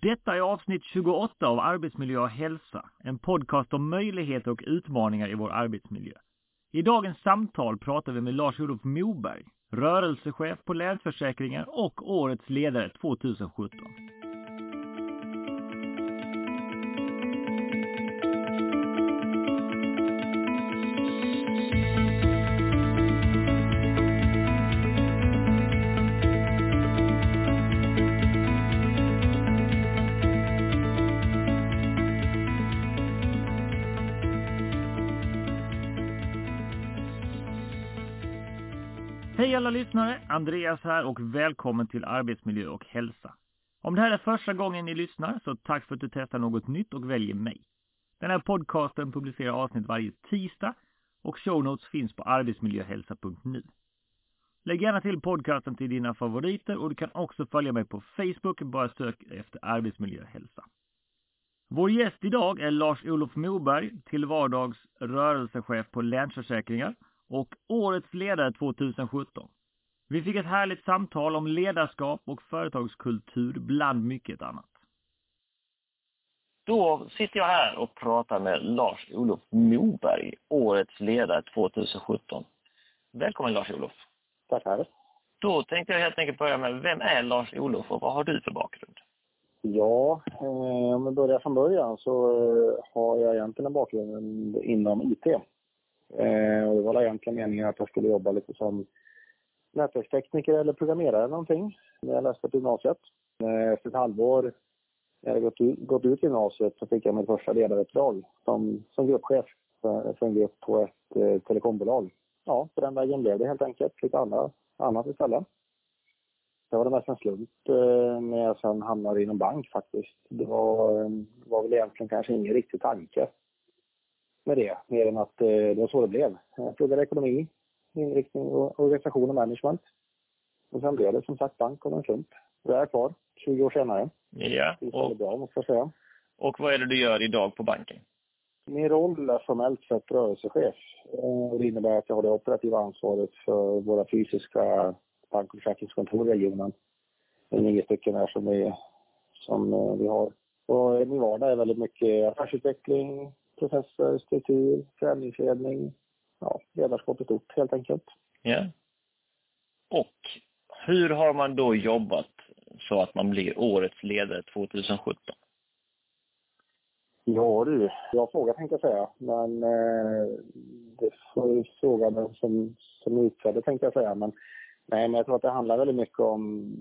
Detta är avsnitt 28 av Arbetsmiljö och hälsa, en podcast om möjligheter och utmaningar i vår arbetsmiljö. I dagens samtal pratar vi med Lars-Olof Moberg, rörelsechef på Länsförsäkringar och årets ledare 2017. Lyssnare! Andreas här och välkommen till Arbetsmiljö och hälsa. Om det här är första gången ni lyssnar så tack för att du testar något nytt och väljer mig. Den här podcasten publicerar avsnitt varje tisdag och show notes finns på arbetsmiljöhälsa.nu. Lägg gärna till podcasten till dina favoriter och du kan också följa mig på Facebook, bara sök efter arbetsmiljöhälsa. Vår gäst idag är Lars-Olof Moberg, till vardags rörelsechef på Länsförsäkringar och årets ledare 2017. Vi fick ett härligt samtal om ledarskap och företagskultur bland mycket annat. Då sitter jag här och pratar med Lars-Olof Moberg, årets ledare 2017. Välkommen Lars-Olof. Tackar. Då tänkte jag helt enkelt börja med, vem är Lars-Olof och vad har du för bakgrund? Ja, eh, om vi börjar från början så eh, har jag egentligen en bakgrund inom IT. Eh, och det var egentligen meningen att jag skulle jobba lite som nätverkstekniker eller programmerare någonting när jag läste på gymnasiet. Eh, efter ett halvår när jag gått ut, gått ut gymnasiet så fick jag mitt första ledaruppdrag som, som gruppchef för, för en grupp på ett eh, telekombolag. Ja, på den vägen blev det helt enkelt. Lite andra, annat istället. Det var det mest en slump eh, när jag sen hamnade inom bank faktiskt. Det var, eh, var väl egentligen kanske ingen riktig tanke med det, mer än att eh, det var så det blev. Jag pluggade ekonomi, inriktning, organisation och management. Och sen blev det som sagt bank av en slump. Där är jag kvar, 20 år senare. Ja. Är bra, måste jag säga. Och vad är det du gör idag på banken? Min roll är formellt sett rörelsechef. Det innebär att jag har det operativa ansvaret för våra fysiska bank och försäkringskontor i regionen. Det är nio stycken här som vi, som eh, vi har. Och min vardag är väldigt mycket affärsutveckling, processer, struktur, förändringsledning, ja, ledarskap i stort helt enkelt. Ja. Och hur har man då jobbat så att man blir årets ledare 2017? Ja du, jag frågar tänkte jag säga, men eh, det får fråga den som, som utförde tänkte jag säga. Men, nej, men jag tror att det handlar väldigt mycket om,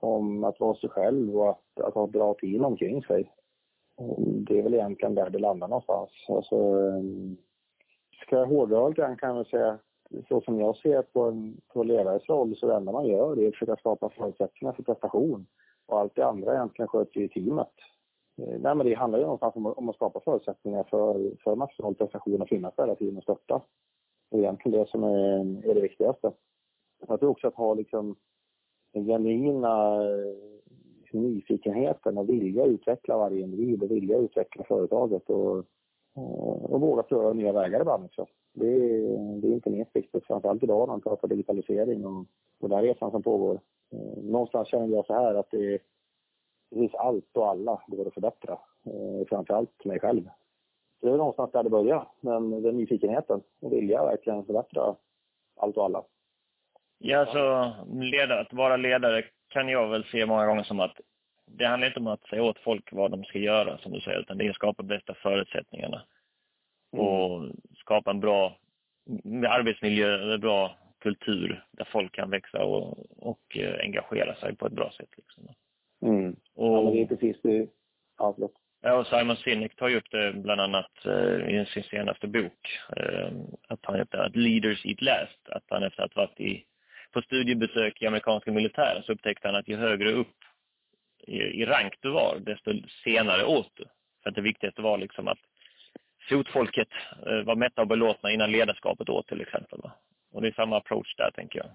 om att vara sig själv och att, att ha bra team omkring sig. Det är väl egentligen där det landar någonstans. Alltså, ska jag hårdra kan jag säga så som jag ser på en på ledares roll så det enda man gör är att försöka skapa förutsättningar för prestation. Och allt det andra egentligen sköter ju teamet. Eh, nej, men det handlar ju någonstans om, om att skapa förutsättningar för, för maximal prestation och finnas där hela tiden och stötta. Det är egentligen det som är, är det viktigaste. Jag tror också att ha liksom den genuina eh, nyfikenheten och vilja utveckla varje individ och vilja utveckla företaget och, Eh, och våga pröva nya vägar ibland också. Det är, det är inte minst viktigt, framförallt idag när man pratar digitalisering och, och den resan som pågår. Eh, någonstans känner jag så här att det är precis allt och alla går att förbättra. Eh, framförallt mig själv. det är någonstans där det börjar, men den nyfikenheten och vilja verkligen förbättra allt och alla. Ja, så ledare, att vara ledare kan jag väl se många gånger som att det handlar inte om att säga åt folk vad de ska göra, som du säger, utan det är att skapa bästa förutsättningarna. Mm. Och skapa en bra arbetsmiljö, en bra kultur där folk kan växa och, och eh, engagera sig på ett bra sätt. Liksom. Mm. Och, ja, det är precis det. Ja, Ja, och Simon Sinek tar ju upp det bland annat eh, i sin senaste bok. Eh, att han heter att Leaders Eat Last. Att han efter att ha varit i på studiebesök i amerikanska militären så upptäckte han att ju högre upp i, i rank du var, desto senare åt du. För att det viktigaste var liksom att fotfolket eh, var mätta och belåtna innan ledarskapet åt till exempel. Va? Och det är samma approach där tänker jag.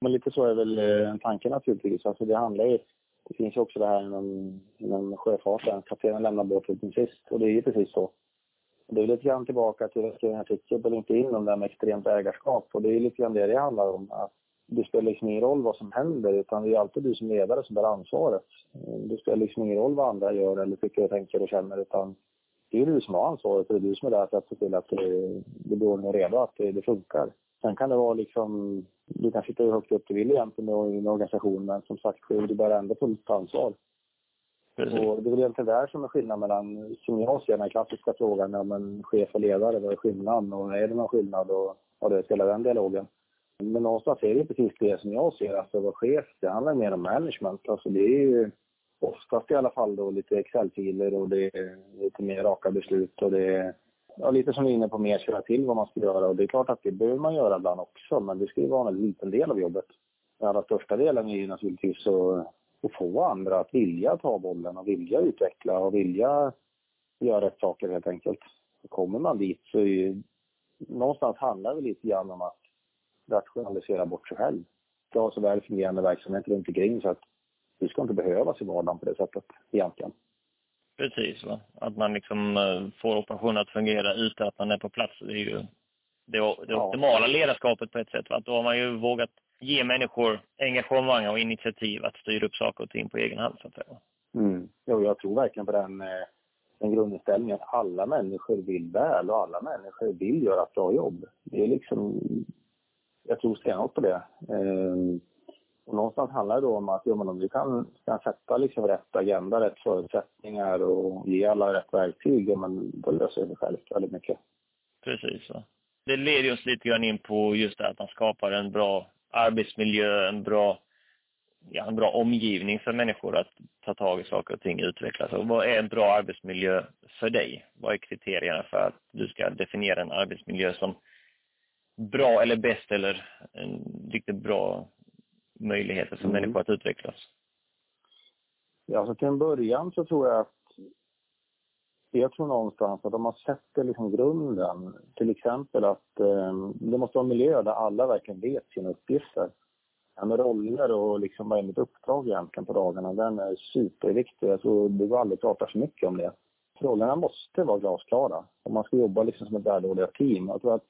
Men lite så är väl eh, tanken naturligtvis. Alltså det handlar ju, det finns ju också det här inom, inom sjöfarten, kaptenen lämnar båten sist och det är ju precis så. Det är lite grann tillbaka till, jag skrev en artikel på LinkedIn om det här med extremt ägarskap och det är lite grann det det handlar om. Att det spelar liksom ingen roll vad som händer utan det är alltid du som ledare som bär ansvaret. Det spelar liksom ingen roll vad andra gör eller tycker och tänker och känner utan det är du som har ansvaret och det är du som är där för att se till att det, det blir ordning och reda, att det, det funkar. Sen kan det vara liksom, du kan sitta hur högt upp du vill egentligen i en organisation men som sagt, du bär ändå fullt ansvar. Precis. Och det är väl egentligen där som är skillnaden mellan, som jag ser den klassiska frågan, ja, men chef och ledare, vad är skillnaden? Och är det någon skillnad och har det spelat den dialogen? Men någonstans är det precis det som jag ser, alltså att vara chef, det handlar mer om management. Alltså det är ju oftast i alla fall då lite Excel-filer och det är lite mer raka beslut och det är ja, lite som vi är inne på, mer köra till vad man ska göra. Och det är klart att det behöver man göra ibland också, men det ska ju vara en liten del av jobbet. Den allra största delen är ju naturligtvis att, att få andra att vilja ta bollen och vilja utveckla och vilja göra rätt saker helt enkelt. Kommer man dit så är ju, någonstans handlar det lite grann om att rationalisera bort sig själv. Ska ha så väl fungerande verksamhet runt omkring så att du ska inte behövas i vardagen på det sättet egentligen. Precis, va? att man liksom eh, får operationen att fungera utan att man är på plats. Det är ju det, det optimala ledarskapet på ett sätt. Va? Då har man ju vågat ge människor engagemang och initiativ att styra upp saker och ting på egen hand. Så att säga. Mm. Jo, jag tror verkligen på den, eh, den grundinställningen att alla människor vill väl och alla människor vill göra ett bra jobb. Det är liksom, jag tror stenhårt på det. Eh, och någonstans handlar det då om att ja, men om vi kan, kan sätta liksom rätt agenda, rätt förutsättningar och ge alla rätt verktyg, ja, men då löser det sig självt väldigt mycket. Precis. Så. Det leder oss lite grann in på just det att man skapar en bra arbetsmiljö, en bra, ja, en bra omgivning för människor att ta tag i saker och ting, och utvecklas. Och vad är en bra arbetsmiljö för dig? Vad är kriterierna för att du ska definiera en arbetsmiljö som bra eller bäst eller en riktigt bra möjligheter för mm. människor att utvecklas? Ja, alltså till en början så tror jag att jag tror någonstans att de har sett liksom grunden, till exempel att eh, det måste vara en miljö där alla verkligen vet sina uppgifter. Ja, med roller och liksom vad är mitt uppdrag egentligen på dagarna, den är superviktig. Jag tror det går aldrig prata så mycket om det. Rollerna måste vara glasklara och man ska jobba liksom som ett värdehålligt team. Jag tror att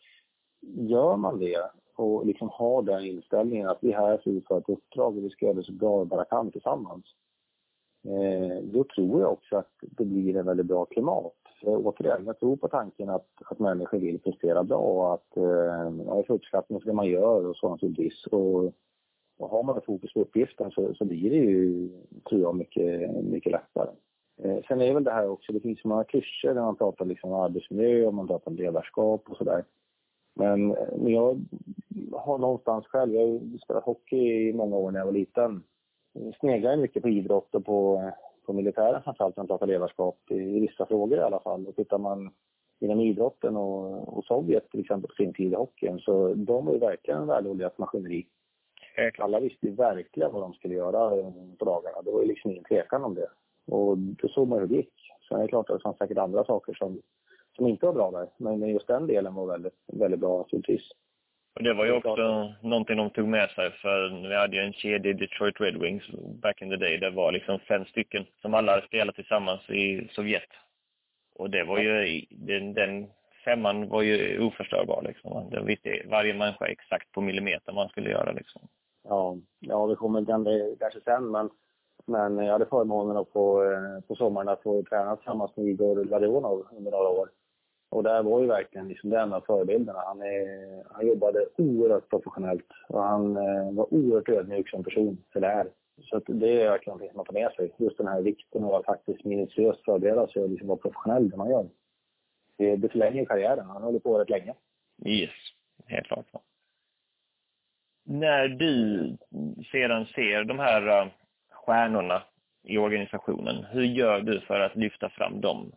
gör man det och liksom har den inställningen att vi är här för att utföra ett uppdrag och vi ska göra det så bra vi bara kan tillsammans. Eh, då tror jag också att det blir en väldigt bra klimat. För återigen, jag tror på tanken att, att människor vill prestera bra och att eh, ja, uppskattning för det man gör och så naturligtvis. Och, och har man ett fokus på uppgiften så, så blir det ju, tror jag, mycket, mycket lättare. Eh, sen är väl det här också, det finns så många klyschor där man pratar liksom om arbetsmiljö och man pratar om ledarskap och sådär. Men jag har någonstans själv, jag har spelat hockey i många år när jag var liten. Sneglade mycket på idrott och på, på militären framförallt när man pratar ledarskap, i, i vissa frågor i alla fall. Och tittar man inom idrotten och, och Sovjet till exempel på sin tid i hockeyn, så de var ju verkligen en välordnat maskineri. Alla visste ju verkligen vad de skulle göra på dagarna. Det var ju liksom ingen tvekan om det. Och då såg man hur det gick. Sen är det klart att det fanns säkert andra saker som som inte var bra där. Men just den delen var väldigt, väldigt bra naturligtvis. Och det var ju också någonting de tog med sig för vi hade ju en kedja i Detroit Red Wings back in the day. Det var liksom fem stycken som alla hade spelat tillsammans i Sovjet. Och det var ju, den, den femman var ju oförstörbar liksom. Det visste varje människa exakt på millimeter vad man skulle göra liksom. Ja, ja vi kommer till det kanske sen men, men jag hade förmånen få, eh, på sommaren att få träna tillsammans med Igor Larionov under några år. Och där var ju verkligen liksom den av förebilderna. Han, är, han jobbade oerhört professionellt och han eh, var oerhört ödmjuk som person, eller är. Så att det är verkligen någonting som man tar med sig. Just den här vikten av att faktiskt minutiöst förbereda sig och liksom vara professionell det man gör. Det, det förlänger karriären. Han håller på rätt länge. Yes, helt klart. När du sedan ser de här eh, stjärnorna i organisationen, hur gör du för att lyfta fram dem?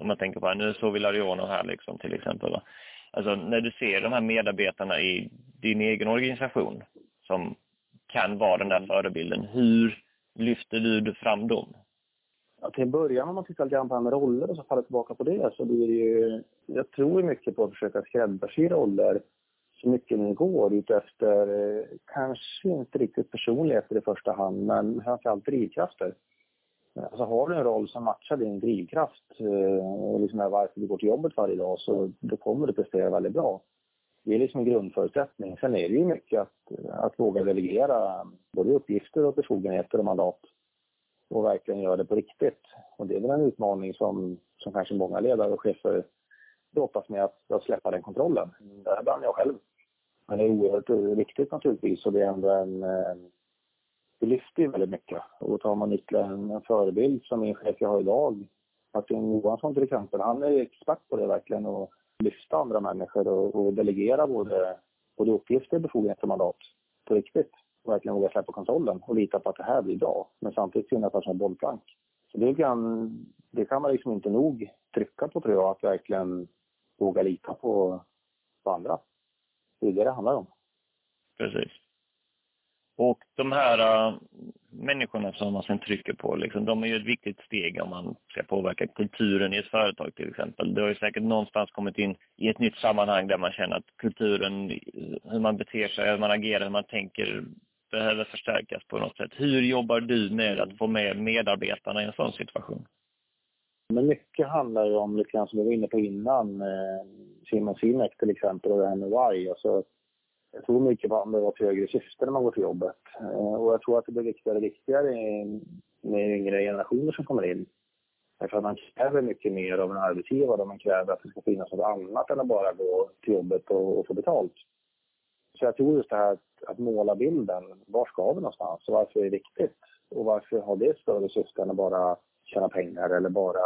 Om man tänker på, nu såg vi Larionov här liksom till exempel. Va? Alltså när du ser de här medarbetarna i din egen organisation som kan vara den där förebilden, hur lyfter du fram dem? Ja, till en början om man tittar lite grann på andra roller och så faller tillbaka på det så blir det ju... Jag tror mycket på att försöka skräddarsy roller så mycket det går utefter, eh, kanske inte riktigt personligheter i första hand, men framförallt drivkrafter. Alltså har du en roll som matchar din drivkraft eh, och liksom varför du går till jobbet varje dag så då kommer du prestera väldigt bra. Det är liksom en grundförutsättning. Sen är det ju mycket att, att våga delegera både uppgifter och befogenheter och mandat och verkligen göra det på riktigt. Och det är väl en utmaning som, som kanske många ledare och chefer brottas med att, att släppa den kontrollen. Det brann jag själv. Men det är oerhört viktigt naturligtvis och det är ändå en, eh, det lyfter ju väldigt mycket. Och tar man ytterligare en, förebild som min chef jag har idag, Martin Johansson till exempel, han är expert på det verkligen och lyfta andra människor och, och delegera både, både uppgifter, befogenheter och mandat på riktigt. Och verkligen våga släppa kontrollen och lita på att det här blir bra. Men samtidigt finnas som bollplank. Så det kan, det kan man liksom inte nog trycka på tror jag, att verkligen våga lita på, på andra. Det är det det handlar om. Precis. Och de här äh, människorna som man sen trycker på, liksom, de är ju ett viktigt steg om man ska påverka kulturen i ett företag till exempel. Det har ju säkert någonstans kommit in i ett nytt sammanhang där man känner att kulturen, hur man beter sig, hur man agerar, hur man tänker behöver förstärkas på något sätt. Hur jobbar du med att få med medarbetarna i en sån situation? Men mycket handlar ju om, lite grann som vi var inne på innan, eh, Simon Sinek till exempel och det här med why. Alltså, jag tror mycket på att man behöver ett högre syfte när man går till jobbet. Eh, och jag tror att det blir viktigare och viktigare med yngre generationer som kommer in. Därför att man kräver mycket mer av en arbetsgivare. och Man kräver att det ska finnas något annat än att bara gå till jobbet och, och få betalt. Så jag tror just det här att, att måla bilden. Var ska vi någonstans och varför är det viktigt? Och varför har det större syfte än att bara tjäna pengar eller bara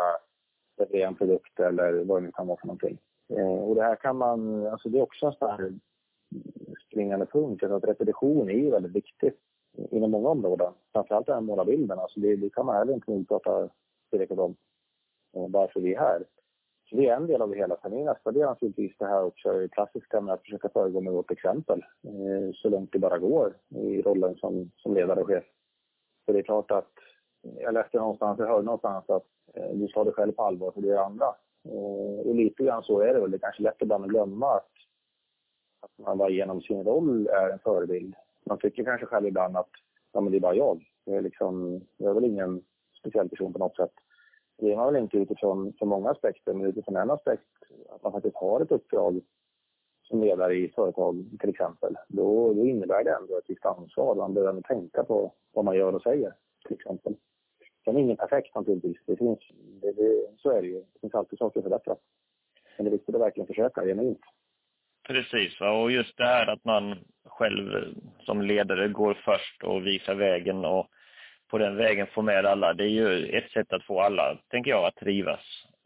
leverera en produkt eller vad det nu kan vara för någonting. Eh, och det här kan man, alltså det är också en sån här springande punkt. Att repetition är ju väldigt viktigt inom många områden. Framförallt den här målarbilden. Alltså det, det kan man heller inte nog prata tillräckligt om varför vi är här. Så det är en del av det hela. Sen är nästa del naturligtvis det här också det klassiska med att försöka föregå med vårt exempel eh, så långt det bara går i rollen som, som ledare och chef. För det är klart att jag läste någonstans, jag hörde någonstans att eh, du tar dig själv på allvar för det är andra. Eh, och lite grann så är det väl. Det är kanske lätt ibland att glömma att, att man bara genom sin roll är en förebild. Man tycker kanske själv ibland att ja, men det är bara jag. Jag är, liksom, jag är väl ingen speciell person på något sätt. Det är man väl inte utifrån så många aspekter, men utifrån en aspekt, att man faktiskt har ett uppdrag som ledare i företag till exempel. Då, då innebär det ändå ett visst ansvar. Man behöver tänka på vad man gör och säger till exempel. Sen är ingen perfekt naturligtvis. Det finns, det, det, så är det ju. Det finns alltid saker att förbättra. Men det är viktigt att verkligen försöka genuint. Precis, och just det här att man själv som ledare går först och visar vägen och på den vägen få med alla. Det är ju ett sätt att få alla, tänker jag, att trivas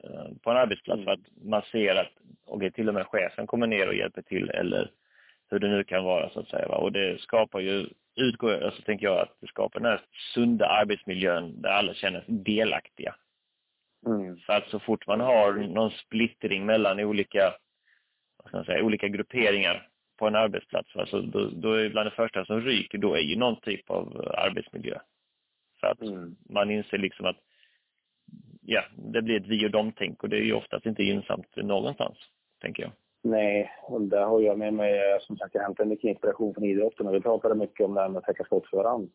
eh, på en arbetsplats. Mm. Att man ser att, okej, till och med chefen kommer ner och hjälper till eller hur det nu kan vara så att säga. Och det skapar ju, utgår alltså tänker jag att det skapar den här sunda arbetsmiljön där alla känner sig delaktiga. Mm. Så att så fort man har någon splittring mellan olika, vad ska man säga, olika grupperingar på en arbetsplats, alltså då, då är bland det första som ryker, då är ju någon typ av arbetsmiljö. För att mm. man inser liksom att ja, det blir ett vi och dem-tänk och det är ju oftast inte gynnsamt någonstans, tänker jag. Nej, och där har jag med mig, som sagt, jag hämtar mycket inspiration från idrotten och vi pratade mycket om det här med att täcka skott för varandra.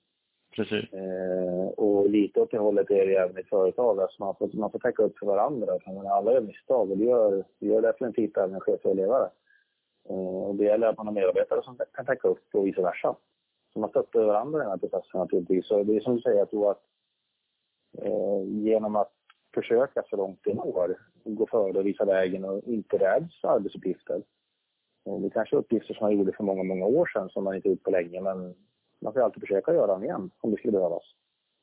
Precis. Eh, och lite åt det hållet är det även i företag. Alltså man, får, man får täcka upp för varandra. Alla gör misstag och det gör, det gör definitivt även chefer och ledare. Eh, och det gäller att man har medarbetare som kan täcka upp och vice versa. Så man stöttar varandra i den här processen naturligtvis. Så det är som du säger, jag tror att eh, genom att försöka så långt det går, gå före och visa vägen och inte räds arbetsuppgifter. Eh, det är kanske uppgifter som man gjorde för många, många år sedan som man inte gjort på länge, men man får alltid försöka göra dem igen om det skulle behövas.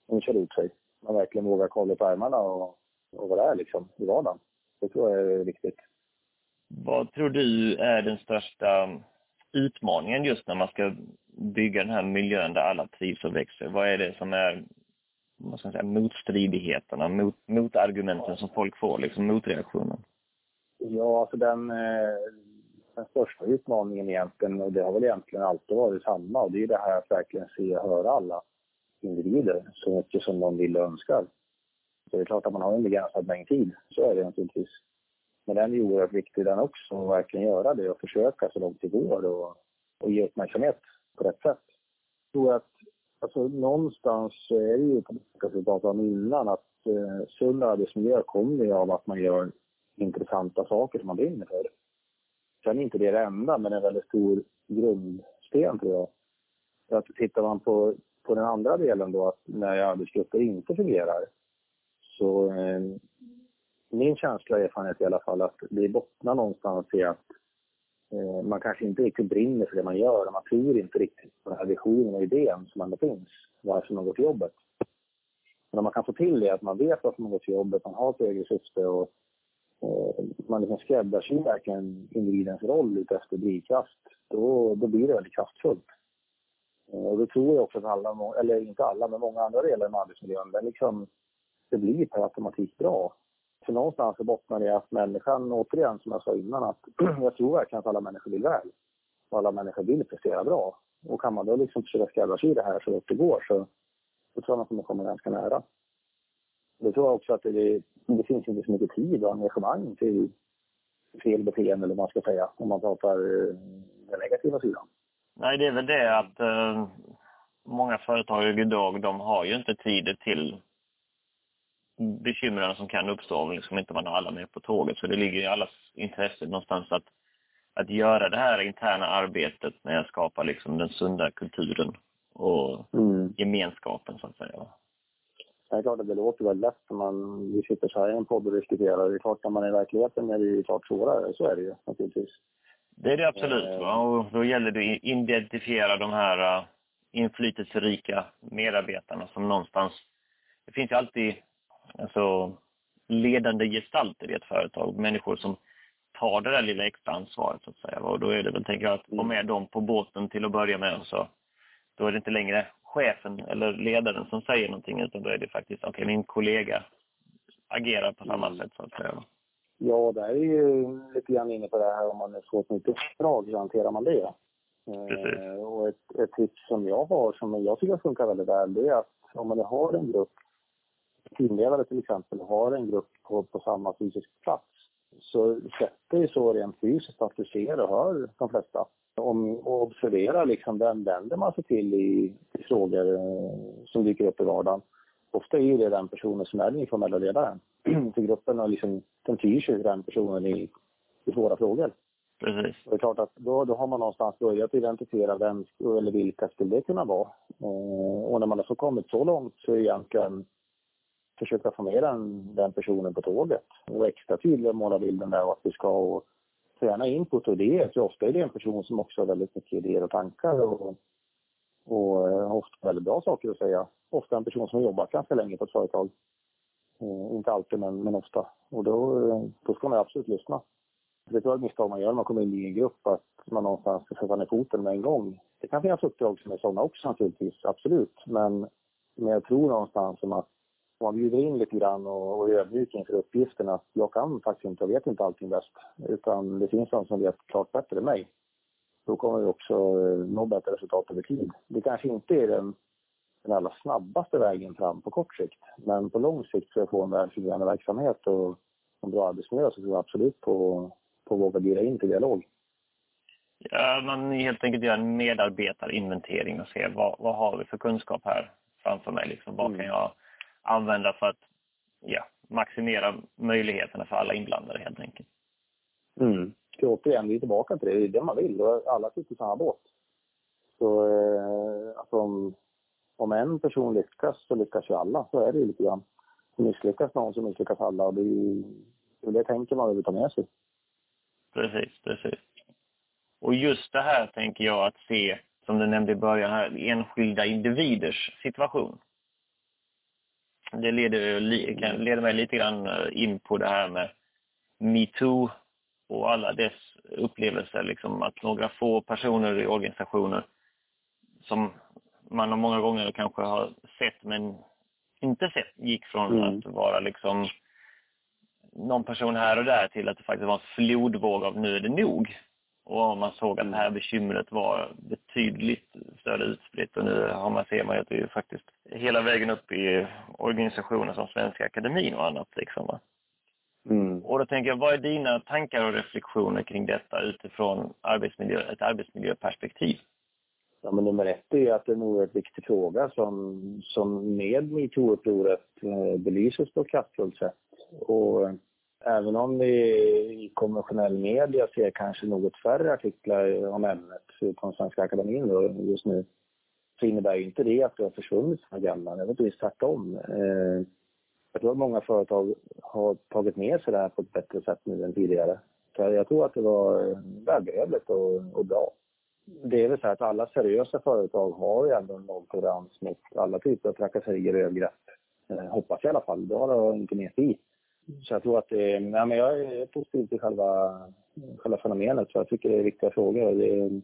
Om det kör ut sig. Man verkligen vågar kolla på ärmarna och, och vad det är liksom i vardagen. Det tror jag är viktigt. Vad tror du är den största utmaningen just när man ska bygga den här miljön där alla trivs och växer? Vad är det som är vad ska man säga, motstridigheterna, mot, motargumenten som folk får, liksom motreaktionen? Ja, alltså den, eh, den största utmaningen egentligen, och det har väl egentligen alltid varit samma, och det är det här att verkligen se och höra alla individer så mycket som de vill och önskar. Så det är klart att man har en begränsad mängd tid, så är det naturligtvis. Men den är ju oerhört viktig den också, att verkligen göra det och försöka så långt det går och, och ge uppmärksamhet på rätt sätt. Jag tror att alltså, någonstans är det ju, som vi pratade om innan, att eh, sund arbetsmiljö kommer ju av att man gör intressanta saker som man brinner för. Sen är inte det det enda, men en väldigt stor grundsten tror jag. För att tittar man på, på den andra delen då, att när arbetsgrupper inte fungerar, så eh, min känsla och erfarenhet i alla fall att det bottnar någonstans i att eh, man kanske inte riktigt brinner för det man gör och man tror inte riktigt på den här visionen och idén som ändå finns, varför man går till jobbet. Men om man kan få till det, att man vet varför man går till jobbet, man har ett eget syfte och Eh, man liksom skräddarsyr verkligen individens roll utefter drivkraft, då, då blir det väldigt kraftfullt. Eh, och då tror jag också att alla, eller inte alla, men många andra delar av arbetsmiljön, den liksom, det blir per automatik bra. För någonstans så bottnar det i att människan, återigen som jag sa innan, att jag tror verkligen att alla människor vill väl. Och alla människor vill prestera bra. Och kan man då liksom försöka skräddarsy det här så gott det går så, så tror jag man kommer komma ganska nära. Det tror jag också att det, det finns inte så mycket tid och engagemang till fel beteende, eller vad man ska säga, om man pratar eh, den negativa sidan. Nej, det är väl det att eh, många företag idag, de har ju inte tid till bekymren som kan uppstå om liksom inte man har alla med på tåget. Så det ligger i allas intresse någonstans att, att göra det här interna arbetet med att skapa liksom den sunda kulturen och mm. gemenskapen så att säga. Det är klart att det låter väldigt lätt när man, vi sitter så här i en podd och diskuterar. Det är klart när man är i verkligheten är det ju klart svårare, så är det ju naturligtvis. Det är det absolut. Eh. Och då gäller det att identifiera de här uh, inflytelserika medarbetarna som någonstans... Det finns ju alltid alltså, ledande gestalter i ett företag, människor som tar det där lilla extra ansvaret så att säga. Och då är det väl, tänker jag, att få med dem på båten till att börja med. Och så, då är det inte längre chefen eller ledaren som säger någonting utan då är det faktiskt, okej, okay, min kollega agerar på samma mm. sätt så att säga. Ja, där är ju lite grann inne på det här om man är så ett nytt uppdrag, hur hanterar man det? Precis. Eh, och ett, ett tips som jag har, som jag tycker funkar väldigt väl, det är att om man har en grupp, teamledare till exempel, har en grupp på, på samma fysiska plats, så sätter ju så rent fysiskt att du ser och hör de flesta. Om, och observera liksom vem vänder man sig till i, i frågor eh, som dyker upp i vardagen. Ofta är det den personen som är den informella ledaren till gruppen och liksom, den tyr sig den personen i, i svåra frågor. Precis. Och det är klart att då, då har man någonstans börjat identifiera vem eller vilka skulle det kunna vara. Eh, och när man har så kommit så långt så är egentligen försöka få med den, den personen på tåget. Och extra tydliga måla bilden där och att vi ska och gärna input och idéer. För ofta är det en person som också har väldigt mycket idéer och tankar och, och har ofta väldigt bra saker att säga. Ofta en person som har jobbat ganska länge på ett företag. Eh, inte alltid, men, men ofta. Och då, eh, då ska man absolut lyssna. Det tror jag är ett misstag man gör när man kommer in i en grupp, att man någonstans ska sätta ner foten med en gång. Det kan finnas uppdrag som är sådana också naturligtvis, absolut. Men, men jag tror någonstans som att man bjuder in lite grann och, och är ödmjuk inför uppgiften att jag kan faktiskt inte, jag vet inte allting bäst. Utan det finns någon som vet klart bättre än mig. Då kommer vi också eh, nå bättre resultat över tid. Det kanske inte är den den allra snabbaste vägen fram på kort sikt. Men på lång sikt för att få en välfungerande verksamhet och en bra arbetsmiljö så tror jag absolut på, på att våga bjuda in till dialog. Ja, man helt enkelt gör en medarbetarinventering och se vad, vad har vi för kunskap här framför mig. Liksom, vad mm. kan jag använda för att ja, maximera möjligheterna för alla inblandade helt enkelt. Mm. Så återigen, vi är tillbaka till det. Det är det man vill. Alla sitter i samma båt. Så eh, alltså, om, om en person lyckas så lyckas ju alla. Så är det ju lite grann. Misslyckas någon så misslyckas alla och det är ju det tänker man vill ta med sig. Precis, precis. Och just det här tänker jag att se, som du nämnde i början här, enskilda individers situation. Det leder, leder mig lite grann eh, in på det här med metoo och alla dess upplevelser. Liksom att några få personer i organisationer som man många gånger kanske har sett men inte sett gick från mm. att vara liksom någon person här och där till att det faktiskt var en flodvåg av nu är det nog. Och man såg att det här bekymret var betydligt större utspritt och nu har man, ser man att det är faktiskt hela vägen upp i organisationer som Svenska Akademin och annat. Liksom? Mm. Och då tänker jag, vad är dina tankar och reflektioner kring detta utifrån arbetsmiljö, ett arbetsmiljöperspektiv? Ja, men nummer ett är att det är en oerhört viktig fråga som, som med metoo-upproret eh, belyses på ett kraftfullt sätt. Och även om vi i konventionell media ser kanske något färre artiklar om ämnet, från Svenska Akademin då, just nu, så innebär ju inte det att det har försvunnit från agendan. Det är precis tvärtom. Eh, jag tror att många företag har tagit med sig det här på ett bättre sätt nu än tidigare. Så jag tror att det var välbehövligt och, och bra. Det är väl så att alla seriösa företag har ju ändå en nolltolerans mot alla typer av trakasserier och övergrepp. Eh, hoppas jag i alla fall. Det har jag inte med i. Så jag tror att det är, nej men jag är positiv till själva, själva fenomenet. Så jag tycker det är viktiga frågor. Det,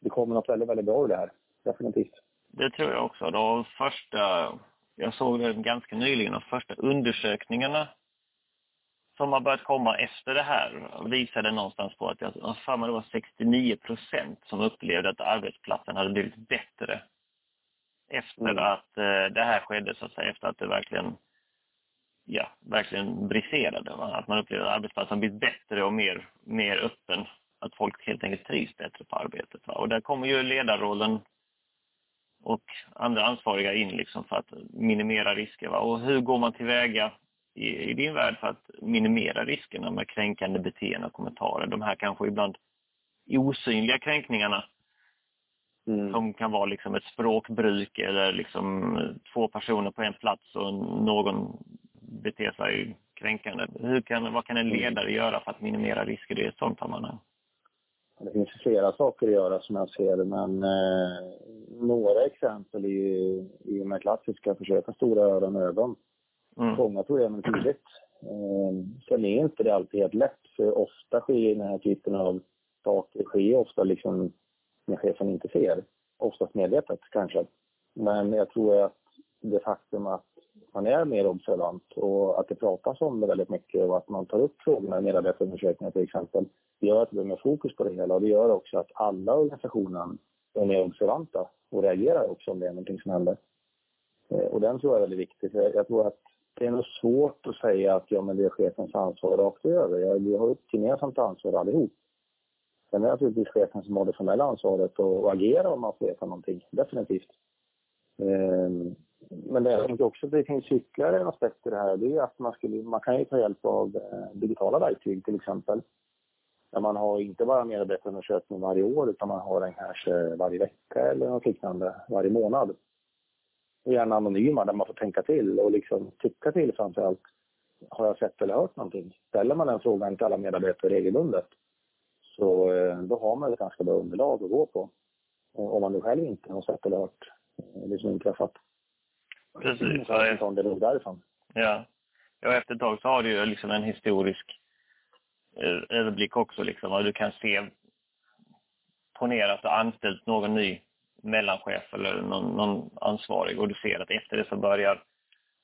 det kommer något väldigt, väldigt bra ur det här. Definitivt. Det tror jag också. De första, jag såg det ganska nyligen, de första undersökningarna som har börjat komma efter det här visade någonstans på att jag för mig det var 69 procent som upplevde att arbetsplatsen hade blivit bättre efter mm. att eh, det här skedde, så att säga, efter att det verkligen ja, verkligen briserade. Va? Att man upplevde att arbetsplatsen blivit bättre och mer, mer öppen. Att folk helt enkelt trivs bättre på arbetet. Va? Och där kommer ju ledarrollen och andra ansvariga in liksom för att minimera risker. Va? Och hur går man tillväga i, i din värld för att minimera riskerna med kränkande beteenden och kommentarer? De här kanske ibland osynliga kränkningarna mm. som kan vara liksom ett språkbruk eller liksom två personer på en plats och någon beter sig kränkande. Hur kan, vad kan en mm. ledare göra för att minimera risker i ett sådant sammanhang? Det finns flera saker att göra som jag ser det, men eh, några exempel är ju i de här klassiska, försöka stora öron och ögon. Mm. Fånga problemen tidigt. Eh, sen är inte det alltid helt lätt, för ofta sker den här typen av saker sker ofta liksom när chefen inte ser. Oftast medvetet kanske. Men jag tror att det faktum att man är mer observant och att det pratas om det väldigt mycket och att man tar upp frågorna i medarbetarundersökningar till exempel. Det gör att det blir mer fokus på det hela och det gör också att alla organisationen är mer observanta och reagerar också om det är någonting som händer. Eh, och den tror jag är väldigt viktig. För jag tror att det är nog svårt att säga att ja, men det är chefens ansvar rakt över. Vi har ett gemensamt ansvar allihop. Sen är det naturligtvis chefen som har det formella ansvaret och agera om man får veta någonting, definitivt. Ehm, men det är också det finns ytterligare en aspekt i det här. Det är att man, skulle, man kan ju ta hjälp av eh, digitala verktyg till exempel. Där man har inte bara medarbetarundersökning varje år utan man har den kanske eh, varje vecka eller något liknande varje månad. Och gärna anonyma där man får tänka till och liksom tycka till framför allt. Har jag sett eller hört någonting? Ställer man den frågan till alla medarbetare regelbundet så eh, då har man ett ganska bra underlag att gå på. Eh, om man nu själv inte har sett eller hört eh, det som inträffat. Precis. Så en sån det därifrån. Ja. ja, efter ett tag så har du ju liksom en historisk eh, överblick också liksom. Och du kan se, ponera att du anställt någon ny mellanchef eller någon, någon ansvarig och du ser att efter det så börjar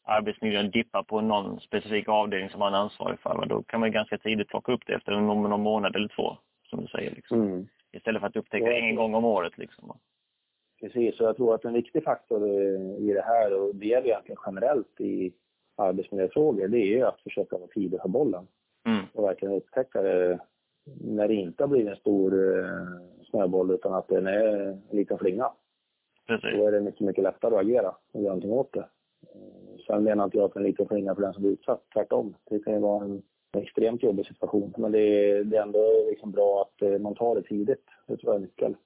arbetsmiljön dippa på någon specifik avdelning som man är ansvarig för. Då kan man ganska tidigt plocka upp det efter någon, någon månad eller två, som du säger. Liksom. Mm. Istället för att upptäcka det en gång om året. Liksom. Precis, och jag tror att en viktig faktor i det här, och det gäller egentligen generellt i arbetsmiljöfrågor, det är ju att försöka vara tidig på bollen. Mm. Och verkligen upptäcka det när det inte har blivit en stor eh, snöboll utan att den är en liten flinga. Precis. Då är det mycket, mycket lättare att agera och göra någonting åt det. Eh, sen menar inte jag att en liten flinga för den som blir utsatt, tvärtom. Det kan ju vara en, en extremt jobbig situation. Men det är, det är ändå liksom bra att eh, man tar det tidigt. Det tror jag är nyckeln.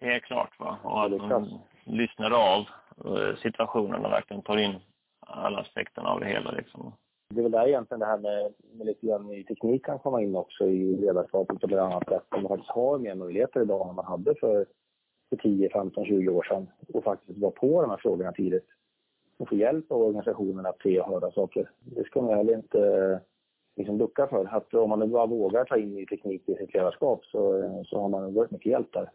Helt klart. Va? Och att man lyssnar av eh, situationen och verkligen tar in alla aspekterna av det hela. Liksom. Det är väl där egentligen det här med, med lite grann ny teknik kan komma in också i ledarskapet på ett annat sätt. Man faktiskt har mer möjligheter idag än man hade för, för 10, 15, 20 år sedan. Och faktiskt vara på de här frågorna tidigt. Och få hjälp av organisationen att se och höra saker. Det ska man heller inte liksom ducka för. Att om man nu bara vågar ta in ny teknik i sitt ledarskap så, så har man varit mycket hjälp där.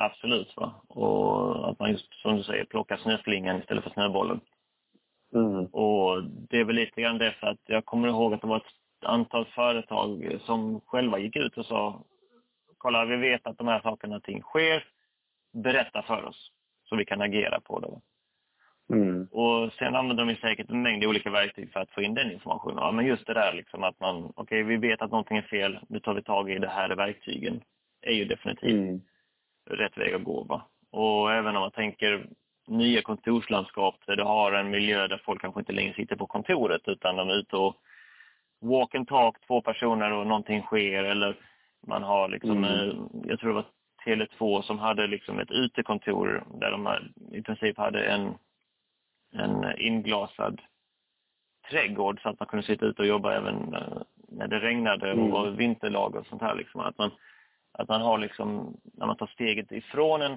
Absolut. Va? Och att man just, som du säger, plockar snöflingan istället för snöbollen. Mm. Och det är väl lite grann det för att jag kommer ihåg att det var ett antal företag som själva gick ut och sa kolla, vi vet att de här sakerna ting sker. Berätta för oss så vi kan agera på det. Mm. Och sen använder de säkert en mängd olika verktyg för att få in den informationen. Ja, men just det där liksom att man, okej, okay, vi vet att någonting är fel, nu tar vi tag i det här verktygen. är ju definitivt mm rätt väg att gå. Va? Och även om man tänker nya kontorslandskap där du har en miljö där folk kanske inte längre sitter på kontoret utan de är ute och walk and talk, två personer och någonting sker eller man har liksom, mm. jag tror det var Tele2 som hade liksom ett utekontor där de i princip hade en, en inglasad trädgård så att man kunde sitta ute och jobba även eh, när det regnade och var mm. vinterlag och sånt här. Liksom. Att, man, att man har liksom, när man tar steget ifrån en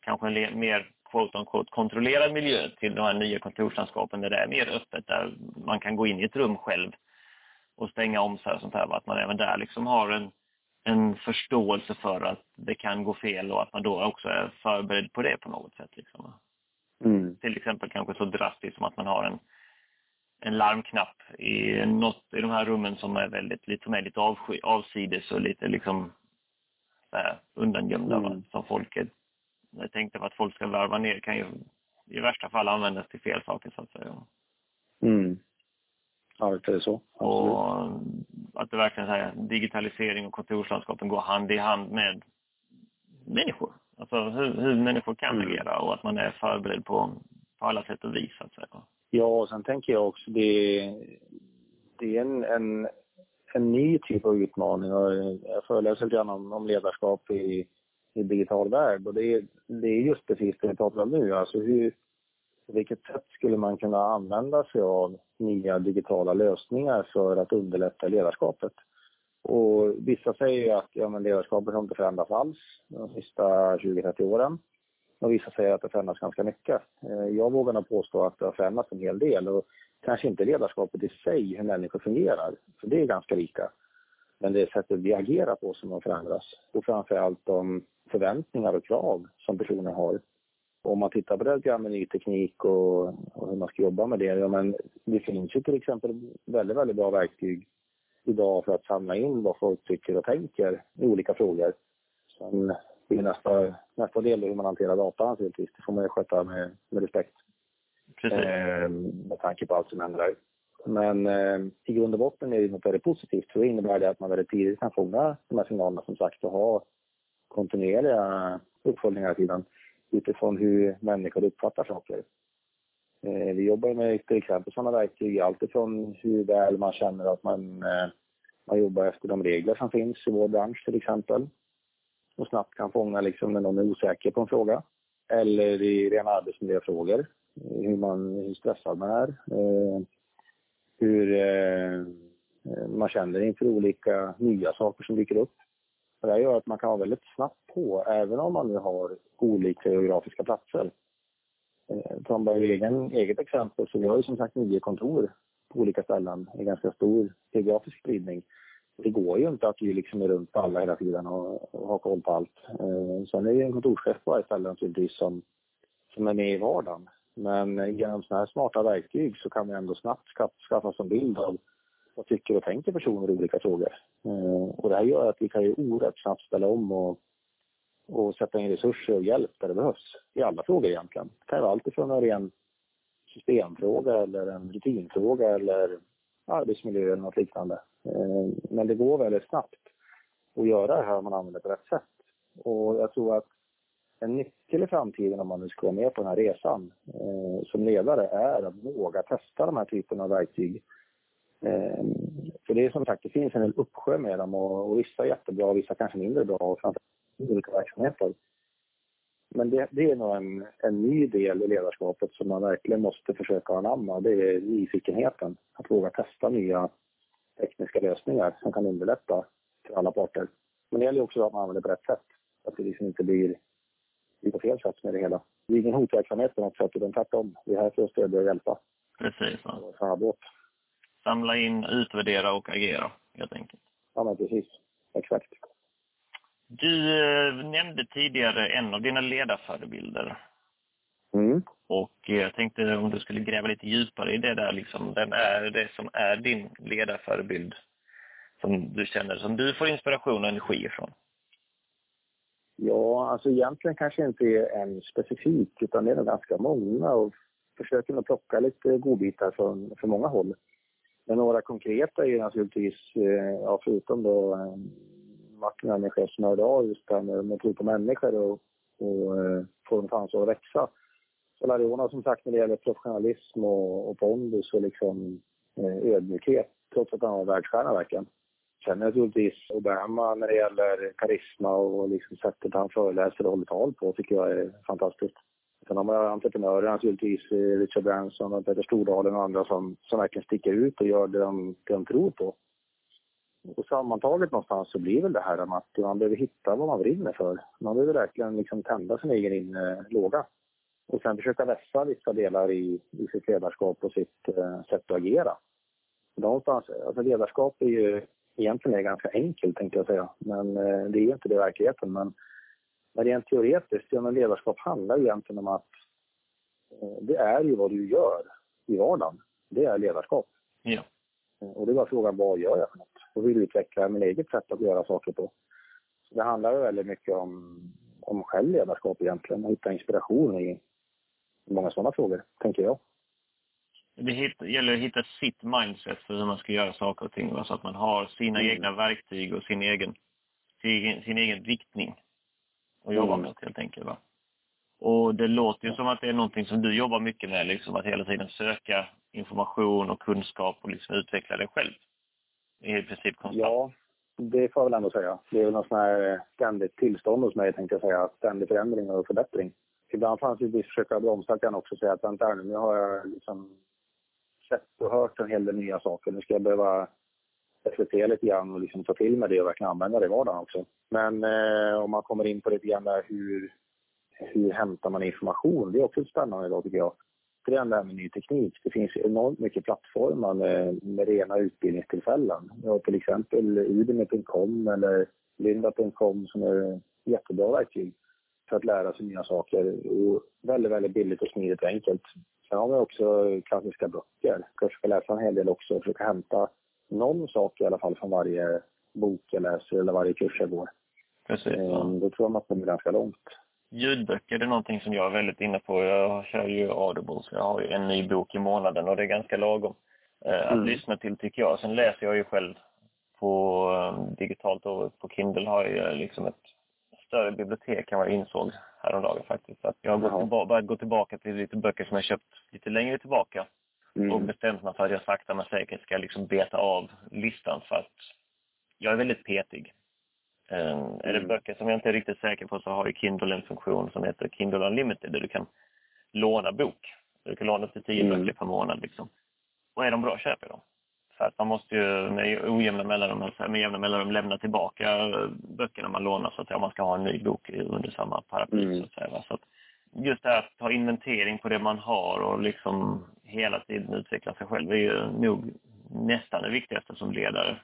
kanske en mer quote unquote kontrollerad miljö till de här nya kontorslandskapen där det är mer öppet, där man kan gå in i ett rum själv och stänga om sig och sånt här. Att man även där liksom har en, en förståelse för att det kan gå fel och att man då också är förberedd på det på något sätt. Liksom. Mm. Till exempel kanske så drastiskt som att man har en, en larmknapp i något i de här rummen som är väldigt, lite, som är lite avsky, avsides och lite liksom äh, undangömda. Mm. Som folk är, jag tänkte att folk ska varva ner kan ju i värsta fall användas till fel saker så att säga. Mm. Ja, det är så. Absolut. Och att det verkligen här, digitalisering och kontorslandskapen går hand i hand med människor. Alltså hur, hur människor kan mm. agera och att man är förberedd på, på alla sätt och vis. Så att säga. Ja, och sen tänker jag också det, det är en, en, en ny typ av utmaning. Och jag föreläser lite grann om, om ledarskap i, i digital värld och det är, det är just precis det vi pratar om nu. Alltså hur, på vilket sätt skulle man kunna använda sig av nya digitala lösningar för att underlätta ledarskapet? Och vissa säger att ja, men ledarskapet har inte förändrats alls de sista 20-30 åren. Och vissa säger att det förändras ganska mycket. Eh, jag vågar nog påstå att det har förändrats en hel del och kanske inte ledarskapet i sig, hur människor fungerar, för det är ganska lika. Men det är sättet vi agerar på som har förändrats och framförallt de förväntningar och krav som personer har om man tittar på det här med ny teknik och, och, hur man ska jobba med det, ja men det finns ju till exempel väldigt, väldigt bra verktyg idag för att samla in vad folk tycker och tänker i olika frågor. Sen är nästa, nästa del hur man hanterar data naturligtvis, det får man ju sköta med, med respekt. Eh, med tanke på allt som händer Men eh, i grund och botten är det något väldigt positivt, för det innebär det att man väldigt tidigt kan fånga de här signalerna som sagt och ha kontinuerliga uppföljningar hela tiden utifrån hur människor uppfattar saker. Eh, vi jobbar med till exempel sådana verktyg, alltifrån hur väl man känner att man, eh, man jobbar efter de regler som finns i vår bransch till exempel. Och snabbt kan fånga liksom när någon är osäker på en fråga. Eller i rena arbetsmiljöfrågor, hur, man, hur stressad man är. Eh, hur eh, man känner inför olika nya saker som dyker upp. Det här gör att man kan vara väldigt snabbt på, även om man nu har olika geografiska platser. Eh, som bara egen, eget exempel så vi har ju som sagt nio kontor på olika ställen i ganska stor geografisk spridning. Det går ju inte att vi liksom är runt på alla hela tiden och, och har koll på allt. Eh, sen är det ju en kontorschef på varje ställe naturligtvis som, som är med i vardagen. Men genom sådana här smarta verktyg så kan vi ändå snabbt skaffa, oss en bild av vad tycker och tänker personer i olika frågor. Eh, och det här gör att vi kan ju oerhört snabbt ställa om och, och sätta in resurser och hjälp där det behövs. I alla frågor egentligen. Det kan vara allt ifrån en ren systemfråga eller en rutinfråga eller arbetsmiljö eller något liknande. Eh, men det går väldigt snabbt att göra det här om man använder det på rätt sätt. Och jag tror att en nyckel i framtiden om man nu ska vara med på den här resan eh, som ledare är att våga testa de här typerna av verktyg Eh, för det är som sagt, det finns en uppsjö med dem och, och vissa är jättebra och vissa kanske mindre bra och framförallt olika verksamheter. Men det, det, är nog en, en ny del i ledarskapet som man verkligen måste försöka anamma. Det är nyfikenheten. Att våga testa nya tekniska lösningar som kan underlätta för alla parter. Men det gäller också att man använder det på rätt sätt. Att det liksom inte blir, blir på fel sätt med det hela. Det är ingen hotverksamhet på något sätt, utan tvärtom. Vi är här för att stödja och hjälpa. Precis. Ja samla in, utvärdera och agera helt enkelt. Ja, men precis. Exakt. Du eh, nämnde tidigare en av dina ledarförebilder. Mm. Och eh, jag tänkte om du skulle gräva lite djupare i det där, liksom, vem är det som är din ledarförebild? Som du känner, som du får inspiration och energi ifrån? Ja, alltså egentligen kanske inte är en specifik, utan det är nog ganska många och försöker nog plocka lite godbitar från, från många håll. Men några konkreta är naturligtvis, eh, ja, förutom då eh, Martin och Människor som hörde av just det här med, med tro på människor och, och eh, få dem chans att växa. Så Lariona som sagt när det gäller professionalism och, och pondus och liksom ödmjukhet trots att han var världsstjärna verkligen. Sen naturligtvis Obama när det gäller karisma och liksom sättet han föreläser och håller tal på tycker jag är fantastiskt. Sen har man entreprenörer naturligtvis, eh, Richard Branson och Peter Stordalen och andra som, som verkligen sticker ut och gör det de, det de tror på. Och sammantaget någonstans så blir väl det här att man behöver hitta vad man brinner för. Man behöver verkligen liksom tända sin egen inre låga. Och sen försöka vässa vissa delar i, i sitt ledarskap och sitt eh, sätt att agera. Någonstans, alltså ledarskap är ju egentligen är ganska enkelt tänkte jag säga. Men uh, det är inte det i verkligheten. Men, men rent teoretiskt, ja, men ledarskap handlar egentligen om att uh, det är ju vad du gör i vardagen. Det är ledarskap. Ja. Och det var frågan, vad gör jag för något? Och vill utveckla min eget sätt att göra saker på. Så det handlar väldigt mycket om, om självledarskap egentligen, och hitta inspiration i många sådana frågor, tänker jag. Det gäller att hitta sitt mindset för hur man ska göra saker och ting, så att man har sina mm. egna verktyg och sin egen, sin, sin egen riktning att jobba mm. med helt enkelt. Va? Och det låter ju som att det är någonting som du jobbar mycket med, liksom att hela tiden söka information och kunskap och liksom utveckla dig själv. I princip konstant. Ja, det får jag väl ändå säga. Det är väl något sånt här ständigt tillstånd hos mig, tänkte jag säga. Ständig förändring och förbättring. Ibland fanns det ett försöka bromsa kan också säga att vänta nu, nu har jag liksom sett och hört en hel del nya saker. Nu ska jag behöva reflektera lite grann och liksom ta till mig det och verkligen använda det i vardagen också. Men eh, om man kommer in på lite grann där hur, hur hämtar man information? Det är också spännande idag tycker jag. Återigen det här med ny teknik. Det finns enormt mycket plattformar med, med rena utbildningstillfällen. Vi har till exempel udemy.com eller lynda.com som är jättebra verktyg för att lära sig nya saker. Och väldigt, väldigt billigt och smidigt och enkelt. Sen har vi också klassiska böcker. Kanske ska läsa en hel del också och försöka hämta någon sak i alla fall från varje bok jag läser eller varje kurs jag går. Precis. Ja. Ehm, då tror jag man kommer ganska långt. Ljudböcker är någonting som jag är väldigt inne på. Jag kör ju Audible, så jag har ju en ny bok i månaden och det är ganska lagom eh, att mm. lyssna till tycker jag. Sen läser jag ju själv på um, digitalt och på Kindle har jag liksom ett större bibliotek än vad jag insåg häromdagen faktiskt. Så att jag har gått tillba börjat gå tillbaka till lite böcker som jag köpt lite längre tillbaka. Mm. Och bestämt mig för att jag sakta men säkert ska liksom beta av listan för att jag är väldigt petig. Um, mm. Är det mm. böcker som jag inte är riktigt säker på så har ju Kindle en funktion som heter Kindle Unlimited där du kan låna bok. Du kan låna upp till tio mm. böcker per månad liksom. Och är de bra, köper jag dem. För att man måste ju med ojämna mellanrum, med jämna mellanrum lämna tillbaka böckerna man lånar så att om man ska ha en ny bok under samma paraply. Mm. Så att säga. Så att just det här att ta inventering på det man har och liksom hela tiden utveckla sig själv är ju nog nästan det viktigaste som ledare.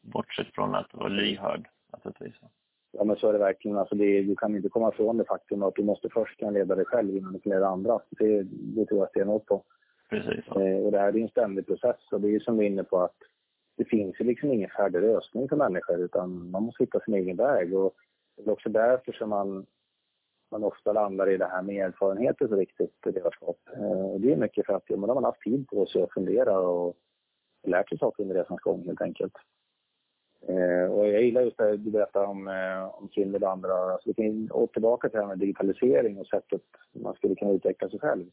Bortsett från att vara lyhörd naturligtvis. Ja men så är det verkligen. Alltså det, du kan inte komma ifrån det faktum att du måste först kunna leda dig själv innan du kan leda andra. Det, det tror jag stenhårt på. Precis. Eh, och det här är en ständig process och det är som vi är inne på att det finns ju liksom ingen färdig lösning för människor utan man måste hitta sin egen väg. Och det är också därför som man, man ofta landar i det här med erfarenheter så viktigt ledarskap. Eh, det är mycket för att ja, men har man haft tid på sig att fundera och lärt sig saker under resans gång helt enkelt. Eh, och jag gillar just det du berättade om, eh, om Kindle och andra. Alltså vi kan gå tillbaka till det här med digitalisering och sättet man skulle kunna utveckla sig själv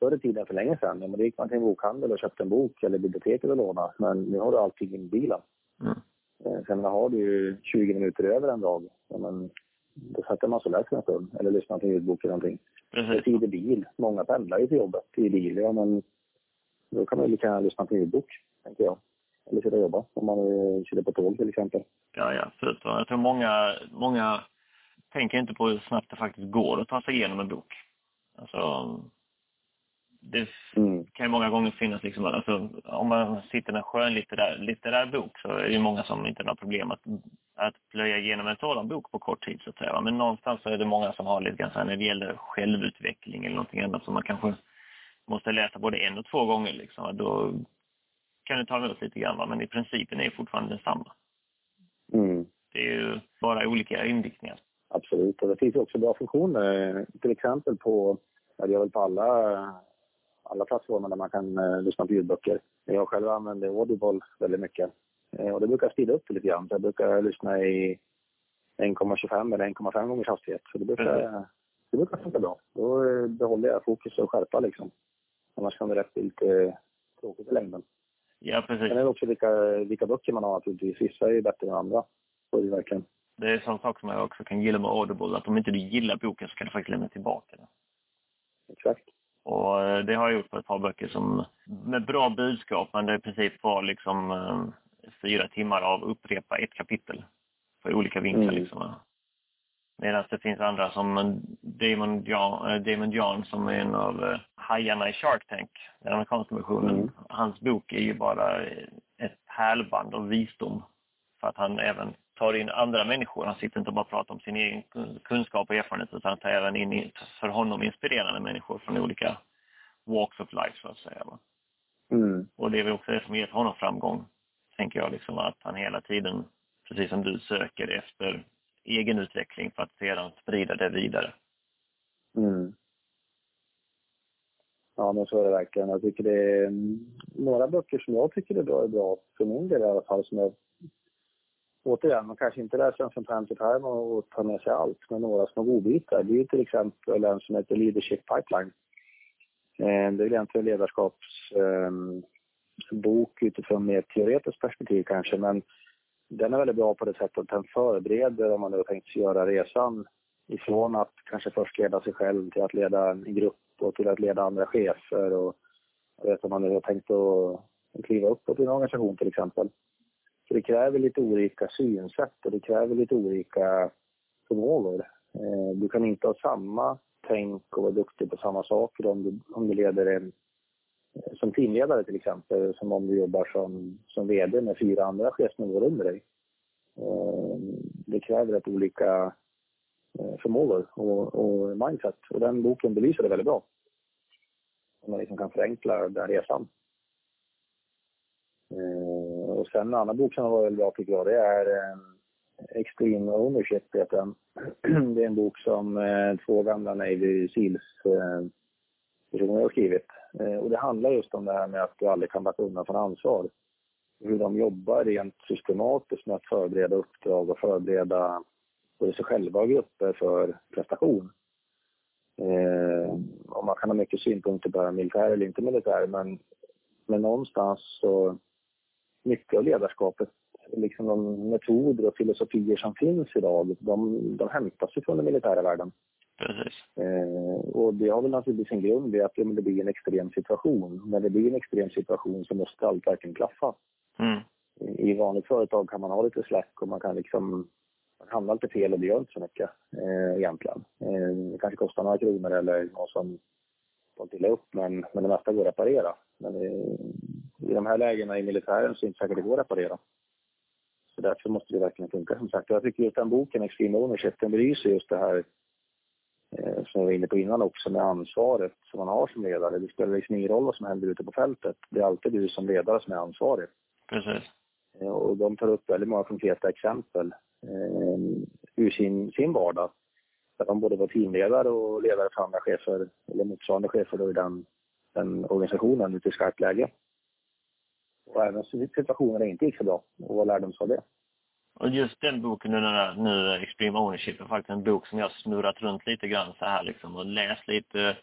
förr i tiden för länge sedan, men då gick man till en bokhandel och köpte en bok eller biblioteket och lånade. Men nu har du allting i bilen. Mm. Eh, sen har du ju 20 minuter över en dag. Men då sätter man sig och läser en stund eller lyssnar till en ljudbok eller någonting. Precis. Tid i bil. Många pendlar ju till jobbet i bil. Ja, men då kan man ju lika gärna lyssna till en ljudbok, tänker jag. Eller sitta och jobba om man sitter på tåg till exempel. Ja, ja, absolut. Jag tror många, många tänker inte på hur snabbt det faktiskt går att ta sig igenom en bok. Alltså, det mm. kan ju många gånger finnas liksom, alltså, om man sitter med en skönlitterär litterär bok så är det många som inte har problem att, att plöja igenom en sådan bok på kort tid så att säga. Men någonstans så är det många som har lite grann så här, när det gäller självutveckling eller någonting annat som man kanske måste läsa både en och två gånger liksom. Då kan det ta emot lite grann men i principen är det fortfarande densamma. Mm. Det är ju bara olika inriktningar. Absolut, och det finns också bra funktioner. Till exempel på, det är väl på alla alla plattformar där man kan eh, lyssna på ljudböcker. Jag själv använder Audible väldigt mycket. Eh, och det brukar speeda upp lite grann. Så jag brukar lyssna i 1,25 eller 1,5 gångers hastighet. Så det brukar, mm. det brukar funka bra. Då eh, behåller jag fokus och skärpa liksom. Annars kan det rätt bli lite tråkigt i längden. Ja, precis. Sen är det också vilka, vilka böcker man har naturligtvis. Vissa är ju bättre än andra. Så är det verkligen. Det är en sån sak som jag också kan gilla med Audible, att om inte du gillar boken så kan du faktiskt lämna tillbaka den. Exakt. Och eh, det har jag gjort på ett par böcker som, med bra budskap, men det i princip var liksom eh, fyra timmar av upprepa ett kapitel på olika vinklar. Mm. Liksom. Medan det finns andra som Damon John, Damon John som är en av hajarna i Shark Tank, den amerikanska versionen. Mm. Hans bok är ju bara ett härlband av visdom. För att han även tar in andra människor. Han sitter inte och bara pratar om sin egen kunskap och erfarenhet utan tar även in för honom inspirerande människor från olika walks of life så att säga. Mm. Och det är väl också det som gett honom framgång, tänker jag, liksom att han hela tiden, precis som du, söker efter egen utveckling för att sedan sprida det vidare. Mm. Ja, men så är det verkligen. Jag tycker det är några böcker som jag tycker är bra, är bra för min del i alla fall, som jag återigen, man kanske inte läser den från pärm till pärm och tar med sig allt, men några små godbitar. Det är ju till exempel en som heter Leadership Pipeline. Eh, det är egentligen en ledarskapsbok ehm, utifrån mer teoretiskt perspektiv kanske, men den är väldigt bra på det sättet att den förbereder om man nu har tänkt sig göra resan ifrån att kanske först leda sig själv till att leda en grupp och till att leda andra chefer och jag vet om man nu har tänkt att kliva uppåt i en organisation till exempel. Så det kräver lite olika synsätt och det kräver lite olika förmågor. Eh, du kan inte ha samma tänk och vara duktig på samma saker om du, om du leder en eh, som teamledare till exempel, som om du jobbar som, som VD med fyra andra chefsnivåer under dig. Eh, det kräver rätt olika förmågor och, och mindset och den boken belyser det väldigt bra. Man liksom kan förenkla den resan. Och sen en annan bok som var väldigt bra tycker jag, det är ehm, Extreme Ownership heter den. Det är en bok som eh, två gamla Navy Seals eh, personer har skrivit. Eh, och det handlar just om det här med att du aldrig kan backa undan från ansvar. Hur de jobbar rent systematiskt med att förbereda uppdrag och förbereda både sig själva och grupper för prestation. Eh, och man kan ha mycket synpunkter på militär eller inte militär, men, men någonstans så mycket av ledarskapet liksom de metoder och filosofier som finns idag, de, de hämtas ju från den militära världen. Precis. Eh, och det har väl naturligtvis en grund i att ja, det blir en extrem situation. När det blir en extrem situation så måste allt verkligen klaffa. Mm. I vanligt företag kan man ha lite släck och man kan liksom man hamnar lite fel och det gör inte så mycket eh, egentligen. Eh, det kanske kostar några kronor eller något som fått illa upp men, men det mesta går att reparera. Men i, i de här lägena i militären så är det inte säkert det går att reparera. Så därför måste det verkligen funka som sagt. Jag tycker just den boken, Extreme Ownership, den belyser just det här eh, som jag var inne på innan också med ansvaret som man har som ledare. Det spelar liksom ingen roll vad som händer ute på fältet. Det är alltid du som ledare som är ansvarig. Precis. Eh, och de tar upp väldigt många konkreta exempel eh, ur sin, sin vardag. Där de både var teamledare och ledare för andra chefer, eller motsvarande chefer då i den, den organisationen ute i skarpt läge. Och även situationer där det inte gick så bra. Och vad lärde de sig av det? Och just den boken, nu, nu Extreme Ownership, är faktiskt en bok som jag snurrat runt lite grann så här liksom och läst lite,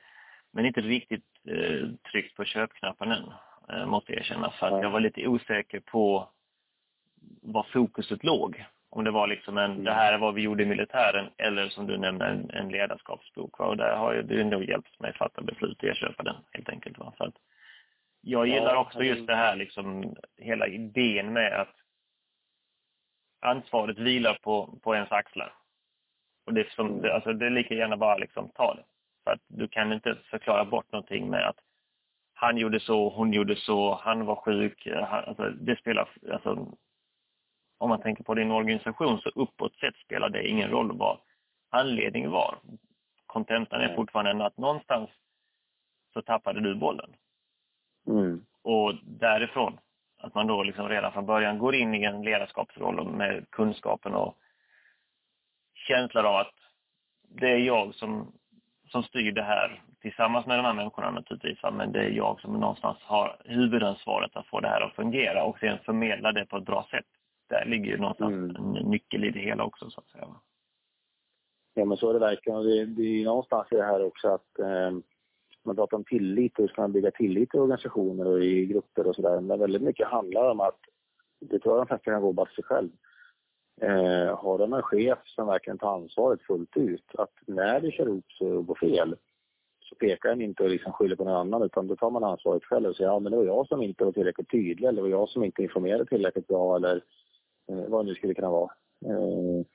men inte riktigt eh, tryckt på köpknappen än, eh, måste jag erkänna. För att jag var lite osäker på var fokuset låg. Om det var liksom en, mm. det här är vad vi gjorde i militären, eller som du nämnde, en, en ledarskapsbok. Va? Och där har ju du nog hjälpt mig att fatta beslut i att köpa den, helt enkelt. Va? Så att, jag gillar också just det här liksom, hela idén med att ansvaret vilar på, på ens axlar. Och det, som, det, alltså det är lika gärna bara liksom ta det. För att du kan inte förklara bort någonting med att han gjorde så, hon gjorde så, han var sjuk. Han, alltså det spelar, alltså, om man tänker på din organisation så uppåt sett spelar det ingen roll vad anledningen var. Kontentan är fortfarande att någonstans så tappade du bollen. Mm. Och därifrån, att man då liksom redan från början går in i en ledarskapsroll med kunskapen och känslan av att det är jag som, som styr det här tillsammans med de här människorna naturligtvis. Men det är jag som någonstans har huvudansvaret att få det här att fungera och sen förmedla det på ett bra sätt. Där ligger ju någonstans mm. en nyckel i det hela också så att säga. Ja men så är det verkligen. Det, det är någonstans i det här också att eh, man pratar om tillit och hur ska man bygga tillit i organisationer och i grupper och sådär. Men väldigt mycket handlar om att, det tror jag de flesta kan gå bara sig själv. Eh, har de en chef som verkligen tar ansvaret fullt ut, att när det kör ihop sig och går fel, så pekar den inte och liksom skyller på någon annan utan då tar man ansvaret själv och säger ja men det var jag som inte var tillräckligt tydlig eller det var jag som inte informerade tillräckligt bra eller eh, vad det nu skulle kunna vara. Eh,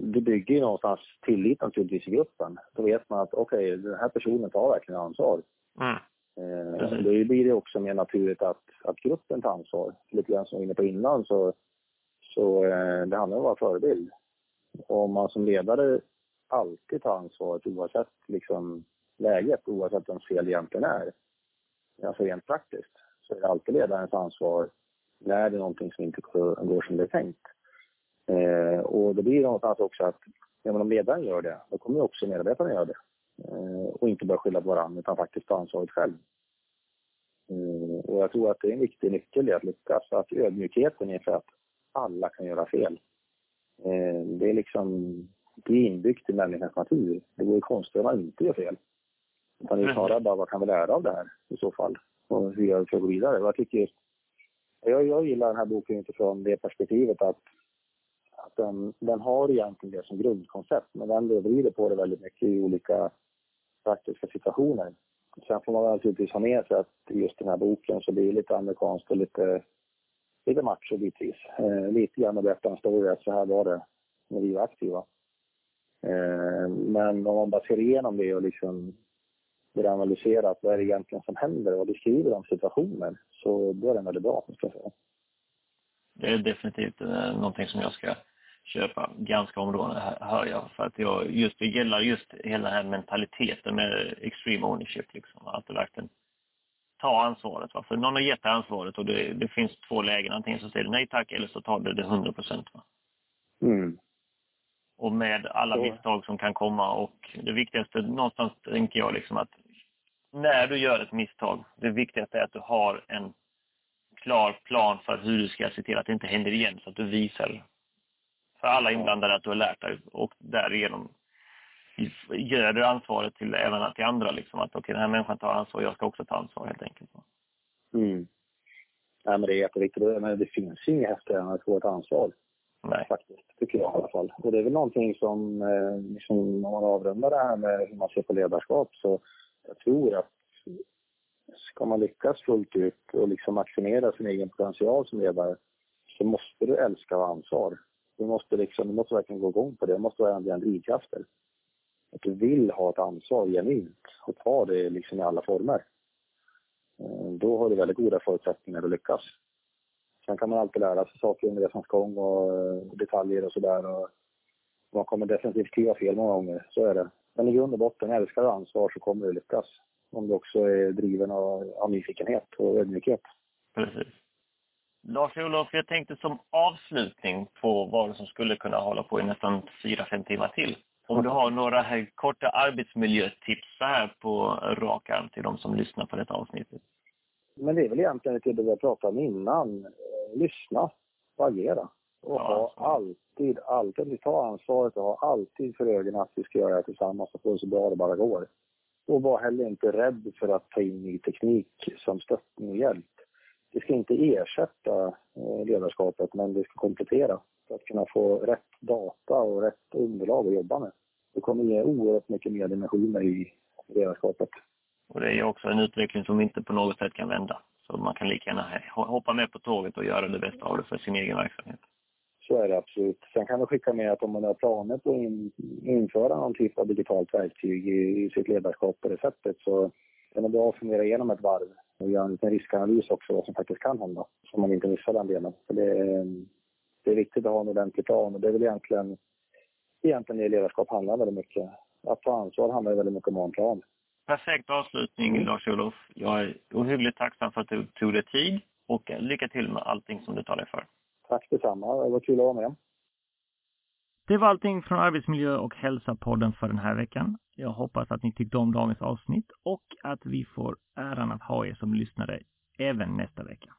det bygger ju någonstans tillit naturligtvis i gruppen. Då vet man att okej, okay, den här personen tar verkligen ansvar. Mm. Eh, då blir det också mer naturligt att, att gruppen tar ansvar. Lite grann som jag var inne på innan så, så eh, det handlar om att vara förebild. Och om man som ledare alltid tar ansvaret oavsett liksom, läget, oavsett vem fel egentligen är, alltså rent praktiskt, så är det alltid ledarens ansvar när det är någonting som inte går som det är tänkt. Eh, och det blir någonstans också att ja, men om ledaren gör det, då kommer också medarbetarna göra det. Eh, och inte bara skylla på varandra utan faktiskt ta ansvaret själv. Eh, och jag tror att det är en viktig nyckel i att lyckas, att ödmjukheten är för att alla kan göra fel. Eh, det är liksom, det är inbyggt i människans natur. Det vore konstigt om man inte gör fel. Utan det är snarare bara vad kan vi lära av det här i så fall? Och hur gör vi för att gå vidare? Jag tycker, jag, jag gillar den här boken utifrån det perspektivet att att den, den har egentligen det som grundkoncept, men den vrider på det väldigt mycket i olika praktiska situationer. Sen får man naturligtvis ha med sig att just den här boken så blir det lite amerikanskt och lite, lite macho bitvis. Eh, lite grann att berätta en story att så här var det när vi var aktiva. Eh, men om man bara ser igenom det och liksom börjar analysera vad är det egentligen som händer och beskriver de situationer så då är den väldigt bra, ska jag säga. Det är definitivt eh, någonting som jag ska köpa ganska områden, hör jag. För att jag, just, det gäller just hela den här mentaliteten med extreme ownership. Liksom, att du verkligen tar ansvaret. Va? För någon har gett dig ansvaret och det, det, finns två lägen. Antingen så säger du nej tack eller så tar du det 100 procent. Mm. Och med alla så. misstag som kan komma och det viktigaste någonstans tänker jag liksom att när du gör ett misstag, det viktigaste är att du har en klar plan för hur du ska se till att det inte händer igen så att du visar för alla inblandade att du har lärt dig och därigenom ger du ansvaret till även till andra. Liksom, att okej, okay, den här människan tar ansvar, jag ska också ta ansvar helt enkelt. Mm. Nej, men det är jätteviktigt. Men det finns ju inget häftigare än att få ett ansvar. Nej. Faktiskt, tycker jag i alla fall. Och det är väl någonting som, eh, liksom, om man avrundar det här med hur man ser på ledarskap, så jag tror att ska man lyckas fullt ut och liksom maximera sin egen potential som ledare, så måste du älska och ha ansvar. Du måste, liksom, du måste verkligen gå igång på det. Det måste vara en av dina drivkrafter. Att du vill ha ett ansvar genuint och ta det liksom i alla former. Eh, då har du väldigt goda förutsättningar att lyckas. Sen kan man alltid lära sig saker under resans gång och eh, detaljer och sådär. Man kommer definitivt kliva fel många gånger, så är det. Men i grund och botten, älskar du ansvar så kommer du lyckas. Om du också är driven av, av nyfikenhet och ödmjukhet. Precis. Lars-Olof, jag tänkte som avslutning på vad som skulle kunna hålla på i nästan fyra fem timmar till. Om du har några här korta arbetsmiljötips så här på rak arm till de som lyssnar på detta avsnittet? Men det är väl egentligen det vi pratade om innan. Lyssna och agera. Och ja, ha alltid, alltid, ta ansvaret och ha alltid för ögonen att vi ska göra det tillsammans och få det så bra det bara går. Och var heller inte rädd för att ta in ny teknik som stöttning och hjälp det ska inte ersätta eh, ledarskapet, men det ska komplettera för att kunna få rätt data och rätt underlag att jobba med. Det kommer ge oerhört mycket mer dimensioner i ledarskapet. Och det är också en utveckling som inte på något sätt kan vända. Så man kan lika gärna hoppa med på tåget och göra det bästa av det för sin egen verksamhet. Så är det absolut. Sen kan vi skicka med att om man har planer på att införa någon typ av digitalt verktyg i, i sitt ledarskap på det sättet så är det bra att fundera igenom ett varv och göra en liten riskanalys också vad som faktiskt kan hända. Så man inte missar den delen. För det, är, det är viktigt att ha en ordentlig plan och det är väl egentligen, egentligen det ledarskap handlar väldigt mycket. Att ta ansvar handlar väldigt mycket om att ha en plan. Perfekt avslutning. Lars-Olof. Jag är ohyggligt tacksam för att du tog dig tid och lycka till med allting som du tar dig för. Tack detsamma. Det var kul att vara med. Det var allting från Arbetsmiljö och hälsa-podden för den här veckan. Jag hoppas att ni tyckte om dagens avsnitt och att vi får äran att ha er som lyssnare även nästa vecka.